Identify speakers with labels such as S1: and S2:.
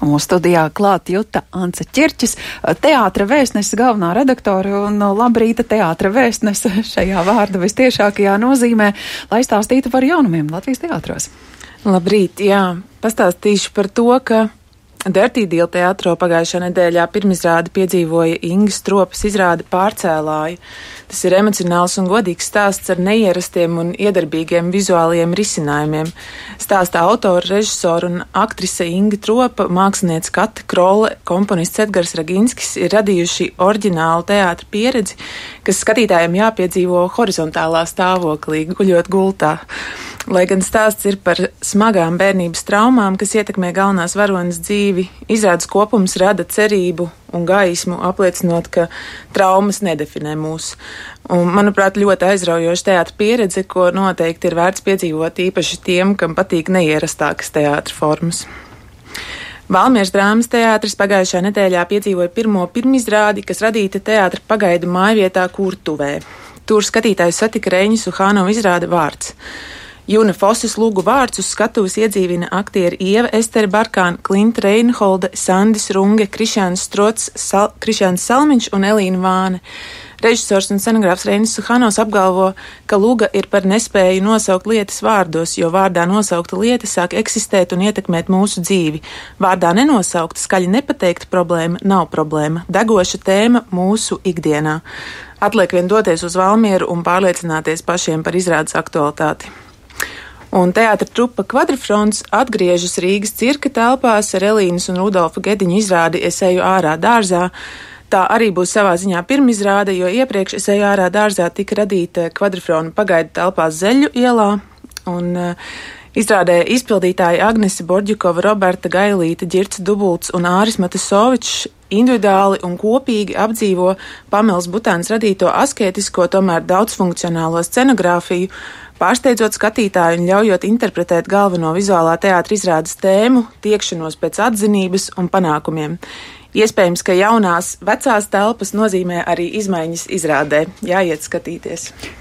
S1: Mūsu studijā klāt Juta Anca Čirķis, teātra vēstnesa galvenā redaktore un labrīta teātra vēstnesa šajā vārda vistiešākajā nozīmē, lai stāstītu par jaunumiem Latvijas teātros.
S2: Labrīt, jā, pastāstīšu par to, ka Dirty Deal teātro pagājušā nedēļā pirmizrādi piedzīvoja Inga Stropas izrāde pārcēlāja. Tas ir emocionāls un godīgs stāsts ar neierastiem un iedarbīgiem vizuāliem risinājumiem. Stāsta autora, režisora un aktrise Inga Tropa, mākslinieca Kata Krole, komponists Edgars Raginskis ir radījuši oriģinālu teātra pieredzi, kas skatītājiem jāpiedzīvo horizontālā stāvoklī, guļot gultā. Lai gan stāsts ir par smagām bērnības traumām, kas ietekmē galvenās varonas dzīvi, izrādes kopums rada cerību un gaismu, apliecinot, ka traumas nedefinē mūs. Un, manuprāt, ļoti aizraujoša teātra pieredze, ko noteikti ir vērts piedzīvot īpaši tiem, kam patīk neierastākas teātra formas. Valmieras drāmas teātris pagājušā nedēļā piedzīvoja pirmo pirmizrādi, kas radīta teātra pagaidu mājvietā Kurtuvē. Tur skatītājs satika Reņģis Uhānovu izrāda vārds. Juna Fosas lūgu vārds uz skatuves iedzīvina aktieri Ieva Estere Barkāna, Klinta Reinholde, Sandis Runge, Krišāns Strots, Sal Krišāns Salmiņš un Elīna Vāne. Režisors un scenogrāfs Reinis Suhanos apgalvo, ka luga ir par nespēju nosaukt lietas vārdos, jo vārdā nosaukta lieta sāk eksistēt un ietekmēt mūsu dzīvi. Vārdā nenosaukta, skaļi nepateikta problēma nav problēma, degoša tēma mūsu ikdienā. Atliek vien doties uz Valmieru un pārliecināties pašiem par izrādes aktualitāti. Un teātra trupa Quadrifrons atgriežas Rīgas cirka telpās ar Elīnas un Rudolfa Gediņu izrādi Es eju ārā dārzā. Tā arī būs savā ziņā pirmizrāde, jo iepriekš Es eju ārā dārzā tika radīta Quadrifrona pagaidu telpās Zeļu ielā. Un, uh, Izrādē izpildītāji Agnese Borģikova, Roberta Gailīta, Girts Dubults un Āris Matisovičs individuāli un kopīgi apdzīvo Pamels Butāns radīto asketisko, tomēr daudzfunkcionālo scenogrāfiju, pārsteidzot skatītāju un ļaujot interpretēt galveno vizuālā teātra izrādes tēmu, tiekšanos pēc atzinības un panākumiem. Iespējams, ka jaunās vecās telpas nozīmē arī izmaiņas izrādē. Jāiet skatīties.